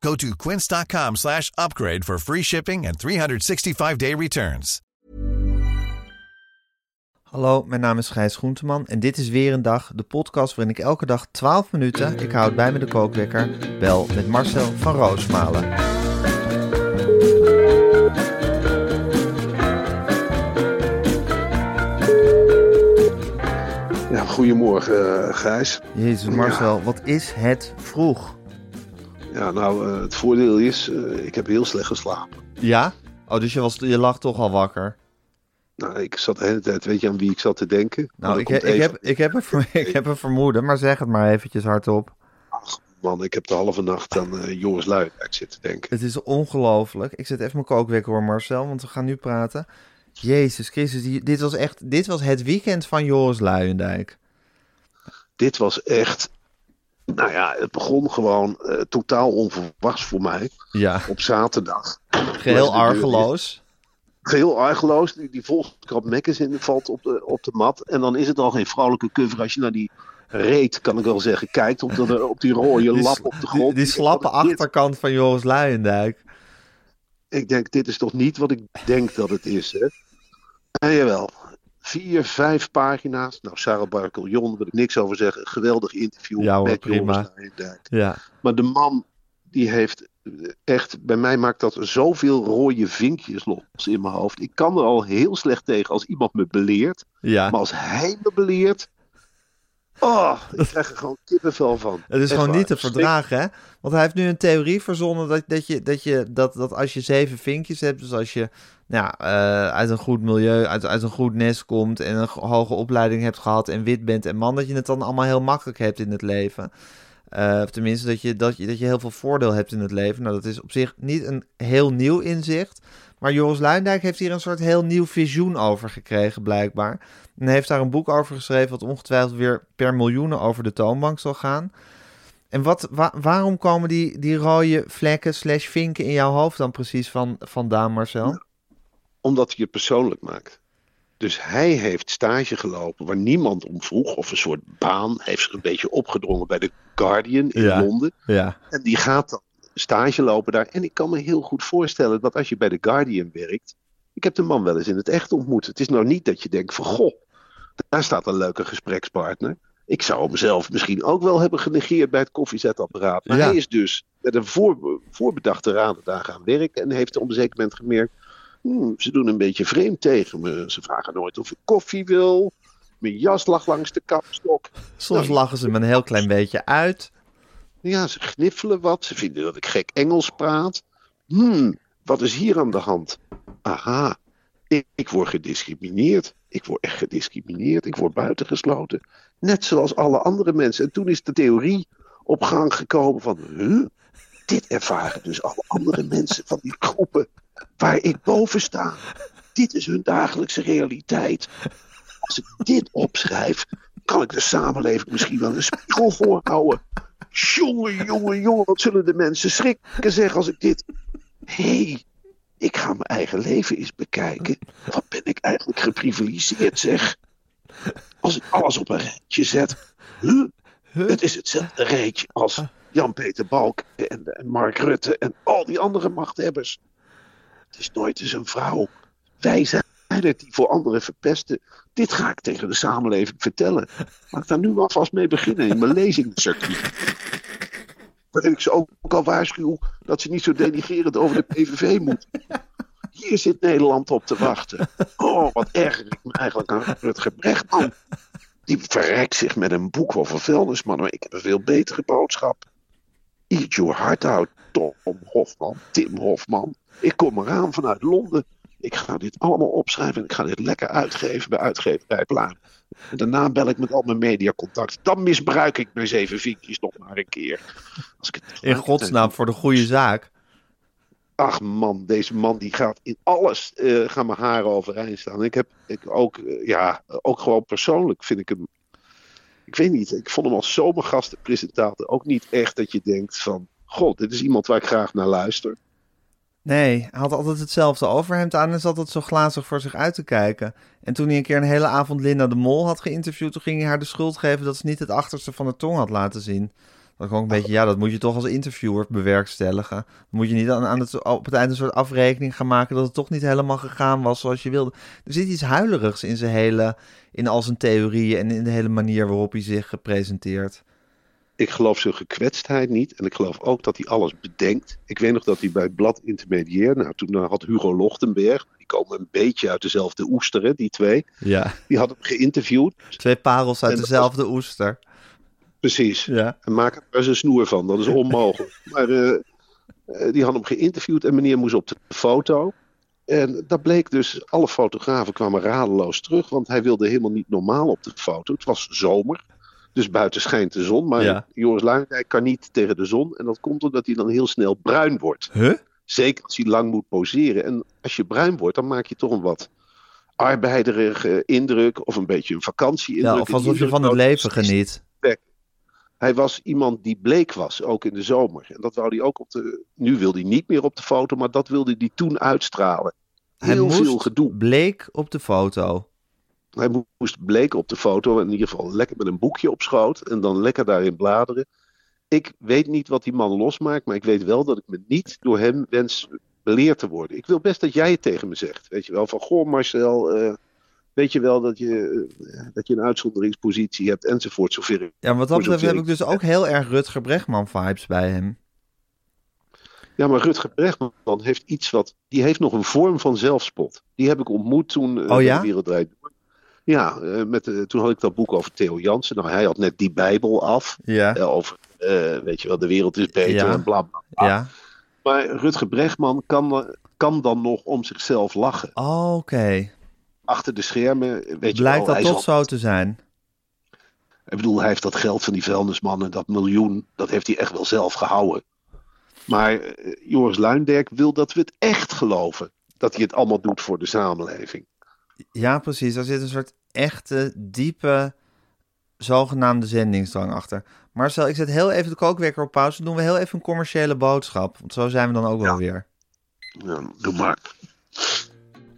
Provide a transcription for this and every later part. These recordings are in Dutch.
Go to quince.com slash upgrade for free shipping and 365-day returns. Hallo, mijn naam is Gijs Groenteman en dit is weer een dag, de podcast waarin ik elke dag 12 minuten, ik houd bij me de kookwekker, bel met Marcel van Roosmalen. Ja, goedemorgen, uh, Gijs. Jezus Marcel, wat is het vroeg? Ja, nou, uh, het voordeel is, uh, ik heb heel slecht geslapen. Ja? Oh, dus je, was, je lag toch al wakker? Nou, ik zat de hele tijd, weet je aan wie ik zat te denken? Nou, ik, he, ik, heb, ik, heb een, ik heb een vermoeden, maar zeg het maar eventjes hardop. Ach man, ik heb de halve nacht aan uh, Joris Luijendijk zitten denken. Het is ongelooflijk. Ik zet even mijn kookwekker hoor Marcel, want we gaan nu praten. Jezus Christus, die, dit was echt, dit was het weekend van Joris Luijendijk. Dit was echt, nou ja, het begon gewoon uh, totaal onverwachts voor mij. Ja. Op zaterdag. Geheel argeloos. Geheel argeloos. Die, die volkskrab Magazine valt op de, op de mat. En dan is het al geen vrouwelijke cover als je naar die reet, kan ik wel zeggen, kijkt. Op, de, op die rode die, lap op de grond. Die, die slappe achterkant dit? van Joris Luijendijk. Ik denk, dit is toch niet wat ik denk dat het is, hè? En jawel, vier, vijf pagina's. Nou, Sarah Barkeljon, wil ik niks over zeggen. Geweldig interview ja, hoor, met prima. Ja. Maar de man, die heeft echt, bij mij maakt dat zoveel rode vinkjes los in mijn hoofd. Ik kan er al heel slecht tegen als iemand me beleert. Ja. Maar als hij me beleert. Oh, ik krijg er gewoon kippenvel van. Het is Echt gewoon waar. niet te verdragen, hè? Want hij heeft nu een theorie verzonnen dat, dat, je, dat, je, dat, dat als je zeven vinkjes hebt, dus als je nou, uit een goed milieu, uit, uit een goed nest komt en een hoge opleiding hebt gehad en wit bent en man, dat je het dan allemaal heel makkelijk hebt in het leven. Uh, of tenminste, dat je, dat, je, dat je heel veel voordeel hebt in het leven. Nou, dat is op zich niet een heel nieuw inzicht. Maar Joris Luijendijk heeft hier een soort heel nieuw visioen over gekregen, blijkbaar. En heeft daar een boek over geschreven, wat ongetwijfeld weer per miljoenen over de toonbank zal gaan. En wat, wa waarom komen die, die rode vlekken slash vinken in jouw hoofd dan precies van, vandaan, Marcel? Omdat hij het persoonlijk maakt. Dus hij heeft stage gelopen waar niemand om vroeg, of een soort baan. Hij heeft zich een beetje opgedrongen bij The Guardian in Ja. Londen. Ja, En die gaat dan stage lopen daar. En ik kan me heel goed voorstellen dat als je bij The Guardian werkt. Ik heb de man wel eens in het echt ontmoet. Het is nou niet dat je denkt van goh, daar staat een leuke gesprekspartner. Ik zou hem zelf misschien ook wel hebben genegeerd bij het koffiezetapparaat. Maar Ja. hij is dus met een voor, voorbedachte raden daar gaan werken. En heeft op een zeker moment gemerkt. "Hmm, ze doen een beetje vreemd tegen me. Ze vragen nooit of ik koffie wil. Mijn jas lag langs de kapstok. soms Nou, lachen ze me een heel klein beetje uit. Ja, ze gniffelen wat. Ze vinden dat ik gek Engels praat. Hmm, wat is hier aan de hand? Aha, ik, ik word gediscrimineerd. Ik word echt gediscrimineerd. Ik word buitengesloten. Net zoals alle andere mensen. En toen is de theorie op gang gekomen van... Huh? Dit ervaren dus alle andere mensen van die groepen waar ik boven sta. Dit is hun dagelijkse realiteit. Als ik dit opschrijf, kan ik de samenleving misschien wel een spiegel voorhouden. Jongen, jongen, jongen, wat zullen de mensen schrikken zeggen als ik dit. Hé, hey, ik ga mijn eigen leven eens bekijken. Wat ben ik eigenlijk geprivilegeerd, zeg. Als ik alles op een rijtje zet. Huh? Het is hetzelfde rijtje als Jan-Peter Balk en, en Mark Rutte en al die andere machthebbers. Het is nooit eens een vrouw. Wij zijn het die voor anderen verpesten. Dit ga ik tegen de samenleving vertellen. Laat ik daar nu alvast mee beginnen in mijn lezingscircuit. Waarin ik ze ook, al waarschuw dat ze niet zo denigerend over de PVV moet. Hier zit Nederland op te wachten. Oh, wat erger ik me eigenlijk aan Rutger Brechtman. Die verrijkt zich met een boek over vuilnismannen. Maar ik heb een veel betere boodschap. Eat your heart out, Tom Hofman, Tim Hofman. Ik kom eraan vanuit Londen. Ik ga dit allemaal opschrijven en ik ga dit lekker uitgeven bij uitgeverij Plaat. En daarna bel ik met al mijn mediacontact. Dan misbruik ik mijn zeven vinkjes nog maar een keer. Als ik het In godsnaam, voor de goede zaak. Ach man, deze man die gaat in alles, eh gaan mijn haren overeind staan. Ik heb ik ook, eh, ja, ook gewoon persoonlijk vind ik hem, ik weet niet, ik vond hem als zomergastenpresentator ook niet echt dat je denkt van, god, dit is iemand waar ik graag naar luister. Nee, hij had altijd hetzelfde overhemd aan en zat altijd zo glazig voor zich uit te kijken. En toen hij een keer een hele avond Linda de Mol had geïnterviewd, toen ging hij haar de schuld geven dat ze niet het achterste van de tong had laten zien. Dat ook een beetje, ja, dat moet je toch als interviewer bewerkstelligen. Moet je niet aan, aan het, op het eind een soort afrekening gaan maken dat het toch niet helemaal gegaan was zoals je wilde. Er zit iets huilerigs in zijn hele, in al zijn theorieën en in de hele manier waarop hij zich presenteert. Ik geloof zijn gekwetstheid niet en ik geloof ook dat hij alles bedenkt. Ik weet nog dat hij bij blad Intermediair, nou toen had Hugo Lochtenberg, die komen een beetje uit dezelfde oesteren, die twee. Ja, Die had hem geïnterviewd. twee parels uit En dezelfde oester. Precies. Ja. En maak er eens een snoer van. Dat is onmogelijk. maar eh, eh, die had hem geïnterviewd en meneer moest op de foto. En dat bleek dus, alle fotografen kwamen radeloos terug, want hij wilde helemaal niet normaal op de foto. Het was zomer, dus buiten schijnt de zon. Maar Ja. Joris Luijendijk kan niet tegen de zon. En dat komt omdat hij dan heel snel bruin wordt. Huh? Zeker als hij lang moet poseren. En als je bruin wordt, dan maak je toch een wat arbeiderige indruk. Of een beetje een vakantieindruk. Ja, of alsof je van het leven geniet. Hij was iemand die bleek was, ook in de zomer. En dat wou hij ook op de. Nu wil hij niet meer op de foto, maar dat wilde hij toen uitstralen. Hij Heel veel gedoe. bleek op de foto. Hij moest bleken op de foto, in ieder geval lekker met een boekje op schoot. En dan lekker daarin bladeren. Ik weet niet wat die man losmaakt, maar ik weet wel dat ik me niet door hem wens beleerd te worden. Ik wil best dat jij het tegen me zegt. Weet je wel, van goh Marcel, eh, weet je wel dat je, eh, dat je een uitzonderingspositie hebt enzovoort. Zover Ja, maar wat dat betreft heb ik dus ook heel erg Rutger Bregman vibes bij hem. Ja, maar Rutger Bregman heeft iets wat. Die heeft nog een vorm van zelfspot. Die heb ik ontmoet toen. eh, Oh ja? De Wereld Draait Door. Ja, eh, met, eh, toen had ik dat boek over Theo Jansen. Nou, hij had net die Bijbel af. Ja, eh, over, weet je wel, de wereld is beter Ja. en bla bla. bla. ja. Maar Rutger Bregman kan, kan dan nog om zichzelf lachen. Oh, Oké. Achter de schermen, weet je Blijkt wel. dat toch zo te zijn? Ik bedoel, hij heeft dat geld van die vuilnismannen, dat miljoen, dat heeft hij echt wel zelf gehouden. Maar Joris Luindijk wil dat we het echt geloven. Dat hij het allemaal doet voor de samenleving. Ja, precies. Daar zit een soort echte, diepe, zogenaamde zendingsdrang achter. Marcel, ik zet heel even de kookwekker op pauze. Dan doen we heel even een commerciële boodschap. Want zo zijn we dan ook wel weer. Ja, doe maar.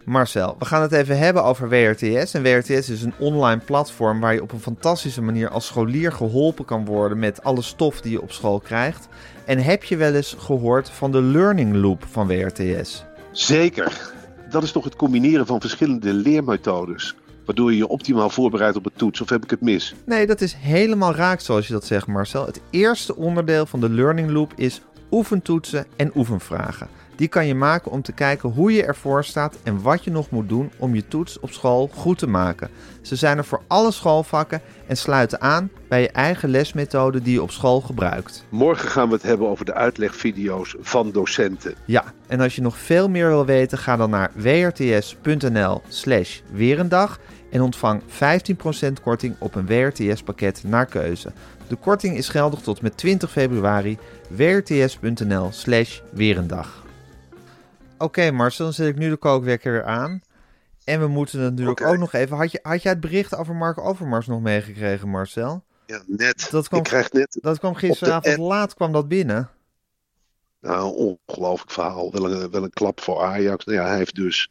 Marcel, we gaan het even hebben over WRTS. En WRTS is een online platform waar je op een fantastische manier als scholier geholpen kan worden met alle stof die je op school krijgt. En heb je wel eens gehoord van de learning loop van WRTS? Zeker. Dat is toch het combineren van verschillende leermethodes. Waardoor je je optimaal voorbereidt op het toets. Of heb ik het mis? Nee, dat is helemaal raak zoals je dat zegt, Marcel. Het eerste onderdeel van de learning loop is oefentoetsen en oefenvragen. Die kan je maken om te kijken hoe je ervoor staat en wat je nog moet doen om je toets op school goed te maken. Ze zijn er voor alle schoolvakken en sluiten aan bij je eigen lesmethode die je op school gebruikt. Morgen gaan we het hebben over de uitlegvideo's van docenten. Ja, en als je nog veel meer wil weten, ga dan naar wrts.nl/slash weerendag en ontvang 15% korting op een WRTS-pakket naar keuze. De korting is geldig tot met 20 februari. wrts.nl/slash weerendag. Oké, Marcel, dan zet ik nu de kookwekker weer aan. En we moeten natuurlijk ook nog even. Had, je, had jij het bericht over Mark Overmars nog meegekregen, Marcel? Ja, net. Dat kwam- Ik krijg net Dat kwam gisteravond laat, kwam dat binnen. Nou, een ongelooflijk verhaal. Wel een, wel een klap voor Ajax. Nou ja, hij heeft dus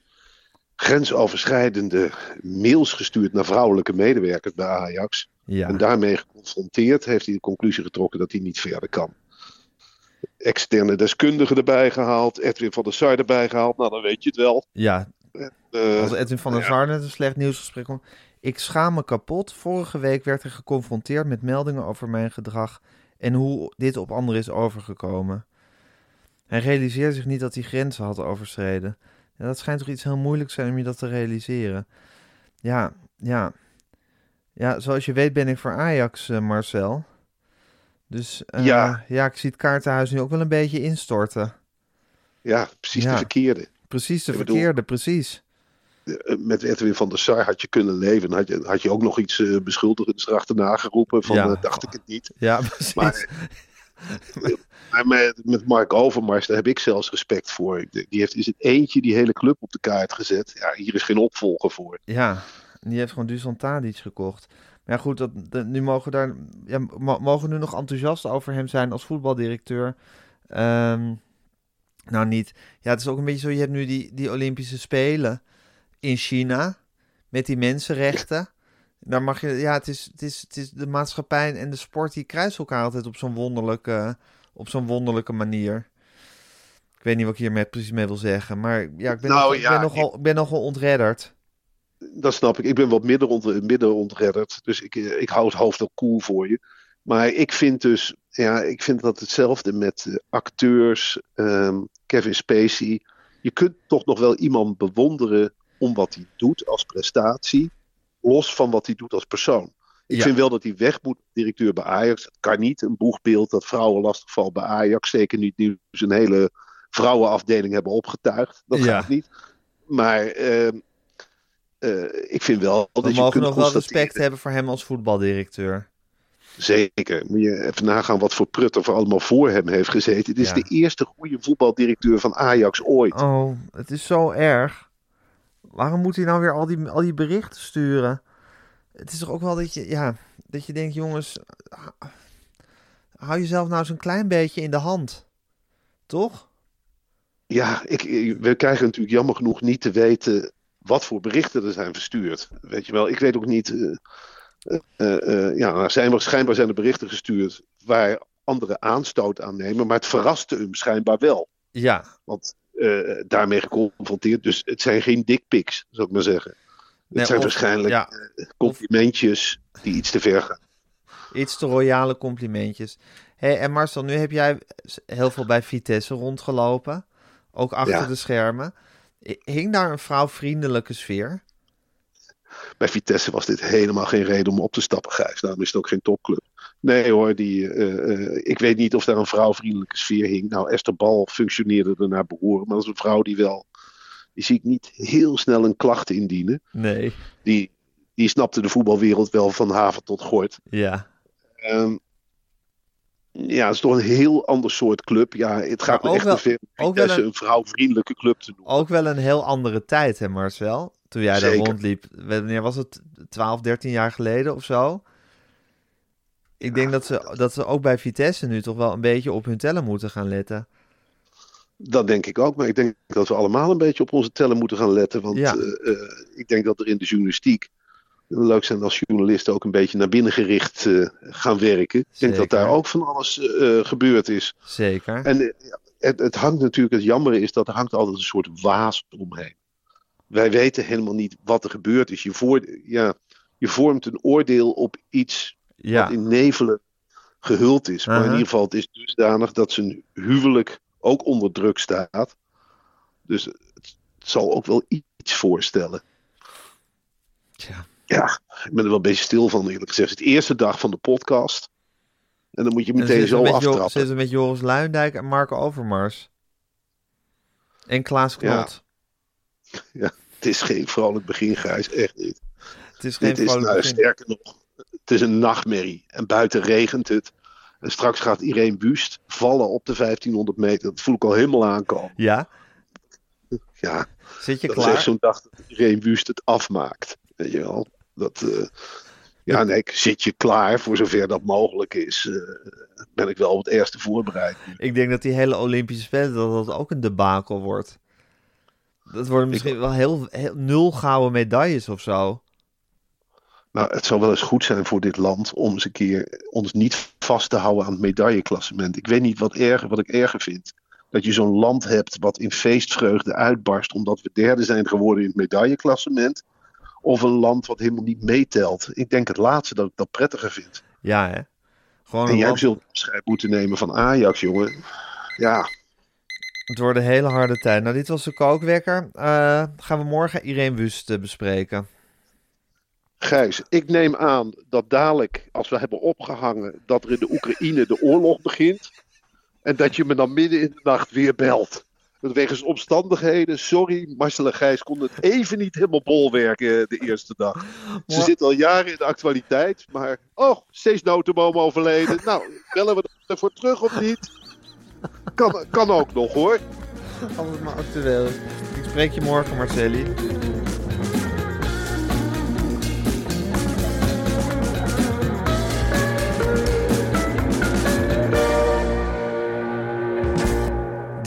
grensoverschrijdende mails gestuurd naar vrouwelijke medewerkers bij Ajax. Ja. En daarmee geconfronteerd heeft hij de conclusie getrokken dat hij niet verder kan. Externe deskundigen erbij gehaald, Edwin van der Sar erbij gehaald. Nou, dan weet je het wel. Ja, Eh, Als Edwin van der. Sar net een slecht nieuwsgesprek kwam. Ik schaam me kapot. Vorige week werd hij geconfronteerd met meldingen over mijn gedrag en hoe dit op anderen is overgekomen. Hij realiseerde zich niet dat hij grenzen had overschreden. Ja, dat schijnt toch iets heel moeilijks zijn om je dat te realiseren. Ja, ja. Ja, zoals je weet ben ik voor Ajax, eh, Marcel. Dus eh, Ja. ja, ik zie het kaartenhuis nu ook wel een beetje instorten. Ja, precies Ja. de verkeerde. Precies de Ik bedoel- verkeerde, precies. Eh, Met Edwin van der Sar had je kunnen leven. Had je, had je ook nog iets eh beschuldigends erachterna geroepen. Van, Ja. dacht ik het niet. Ja, precies. Maar, maar met, met Mark Overmars, daar heb ik zelfs respect voor. Die heeft in zijn eentje die hele club op de kaart gezet. Ja, hier is geen opvolger voor. Ja, die heeft gewoon Dusan Tadic gekocht. Ja, goed, dat, nu mogen daar, ja, mo- mogen nu nog enthousiast over hem zijn als voetbaldirecteur. Ehm, nou, niet. Ja, het is ook een beetje zo, je hebt nu die, die Olympische Spelen in China met die mensenrechten. Daar mag je, ja, het is, het is, het is de maatschappij en de sport die kruisen elkaar altijd op zo'n wonderlijke, op zo'n wonderlijke manier. Ik weet niet wat ik hiermee precies mee wil zeggen, maar ja, ik ben, Nou, nog, ik ben, nogal, ik ben nogal ontredderd. Dat snap ik. Ik ben wat midden, ont, midden ontredderd. Dus ik, eh, ik hou het hoofd wel cool voor je. Maar ik vind dus, ja, ik vind dat hetzelfde met eh, acteurs, ehm, Kevin Spacey. Je kunt toch nog wel iemand bewonderen om wat hij doet als prestatie, los van wat hij doet als persoon. Ik Ja. vind wel dat hij weg moet, directeur bij Ajax. Het kan niet, een boegbeeld dat vrouwen lastig valt bij Ajax. Zeker niet nu ze een hele vrouwenafdeling hebben opgetuigd. Dat Ja. gaat niet. Maar ehm, eh, ik vind wel dat We je mogen kunt nog wel respect hebben voor hem als voetbaldirecteur. Zeker. Moet je even nagaan wat voor prutter voor allemaal voor hem heeft gezeten. Het is Ja. de eerste goede voetbaldirecteur van Ajax ooit. Oh, het is zo erg. Waarom moet hij nou weer al die, al die berichten sturen? Het is toch ook wel dat je, ja, dat je denkt, jongens, h- hou jezelf nou een klein beetje in de hand. Toch? Ja, ik, we krijgen natuurlijk jammer genoeg niet te weten wat voor berichten er zijn verstuurd. Weet je wel, ik weet ook niet. eh, ja, er zijn, schijnbaar zijn er berichten gestuurd waar anderen aanstoot aan nemen, maar het verraste hem schijnbaar wel. Ja, Want daarmee geconfronteerd. Dus het zijn geen dickpics, zou ik maar zeggen. Het Nee, zijn of- waarschijnlijk ja. complimentjes die iets te ver gaan. iets te royale complimentjes. hey, en Marcel, nu heb jij heel veel bij Vitesse rondgelopen. Ook achter Ja. de schermen. Hing daar een vrouwvriendelijke sfeer? Bij Vitesse was dit helemaal geen reden om op te stappen, Gijs. Daarom is het ook geen topclub. Nee hoor, die, eh, eh, ik weet niet of daar een vrouwvriendelijke sfeer hing. Nou, Esther Bal functioneerde er naar behoren. Maar dat is een vrouw die wel... Die zie ik niet heel snel een klacht indienen. Nee. Die, die snapte de voetbalwereld wel van haven tot gort. Ja. Ehm, ja, het is toch een heel ander soort club. Ja, het gaat me echt wel- te ver om ook wel Vitesse een- een vrouwvriendelijke club te noemen. Ook wel een heel andere tijd, hè Marcel? Toen jij daar rondliep. Wanneer was het? 12, 13 jaar geleden of zo? Ik denk dat ze, dat ze ook bij Vitesse nu toch wel een beetje op hun tellen moeten gaan letten. Dat denk ik ook, maar ik denk dat we allemaal een beetje op onze tellen moeten gaan letten. Want Ja. eh, eh, ik denk dat er in de journalistiek leuk zijn als journalisten ook een beetje naar binnen gericht eh, gaan werken. Ik denk dat daar ook van alles eh, eh, gebeurd is. Zeker. En ja, het, het hangt natuurlijk, het jammer is dat er hangt altijd een soort waas omheen. Wij weten helemaal niet wat er gebeurd is. Je, voor, ja, je vormt een oordeel op iets ja. wat in nevelen gehuld is. Maar in Aha. ieder geval, het is dusdanig dat zijn huwelijk ook onder druk staat. Dus het, het zal ook wel iets voorstellen. Tja. Ja, ik ben er wel een beetje stil van eerlijk gezegd. Het is de eerste dag van de podcast. En dan moet je meteen zitten zo we met aftrappen. zitten we met Joris Luindijk en Marco Overmars. En Klaas Knot. Het is geen vrolijk begin, Gijs. Echt niet. Het is geen Dit is, vrolijk nou, begin. sterker nog, het is een nachtmerrie. En buiten regent het. En straks gaat Irene Wust vallen op de 1500 meter. Dat voel ik al helemaal aankomen. Ja? Ja, Zit je dat is echt klaar? zo'n dag dat Irene Wust het afmaakt. Weet je wel? Dat, eh, ja, nee, ik- zit je klaar voor zover dat mogelijk is. eh, ben ik wel op het eerste voorbereid. nu. Ik denk dat die hele Olympische Spelen dat dat ook een debakel wordt. Dat worden misschien wel heel, heel nul gouden medailles of zo. Nou, het zou wel eens goed zijn voor dit land om eens een keer ons niet vast te houden aan het medailleklassement. Ik weet niet wat, erger, wat ik erger vind. Dat je zo'n land hebt wat in feestvreugde uitbarst omdat we derde zijn geworden in het medailleklassement. Of een land wat helemaal niet meetelt. Ik denk het laatste dat ik dat prettiger vind. Ja, hè? Gewoon En jij land- zult afscheid moeten nemen van Ajax, jongen. Ja, Het wordt een hele harde tijd. Nou, dit was de kookwekker. Uh, gaan we morgen Irene Wust uh, bespreken. Gijs, ik neem aan dat dadelijk, als we hebben opgehangen, dat er in de Oekraïne de oorlog begint. En dat je me dan midden in de nacht weer belt. Wegens omstandigheden, sorry, Marcel en Gijs konden het even niet helemaal bolwerken de eerste dag. Ze zitten al jaren in de actualiteit, maar oh, steeds notenboom overleden. Nou, bellen we ervoor terug of niet? Kan, kan ook nog hoor. Alles maar actueel. Ik spreek je morgen, Marceli.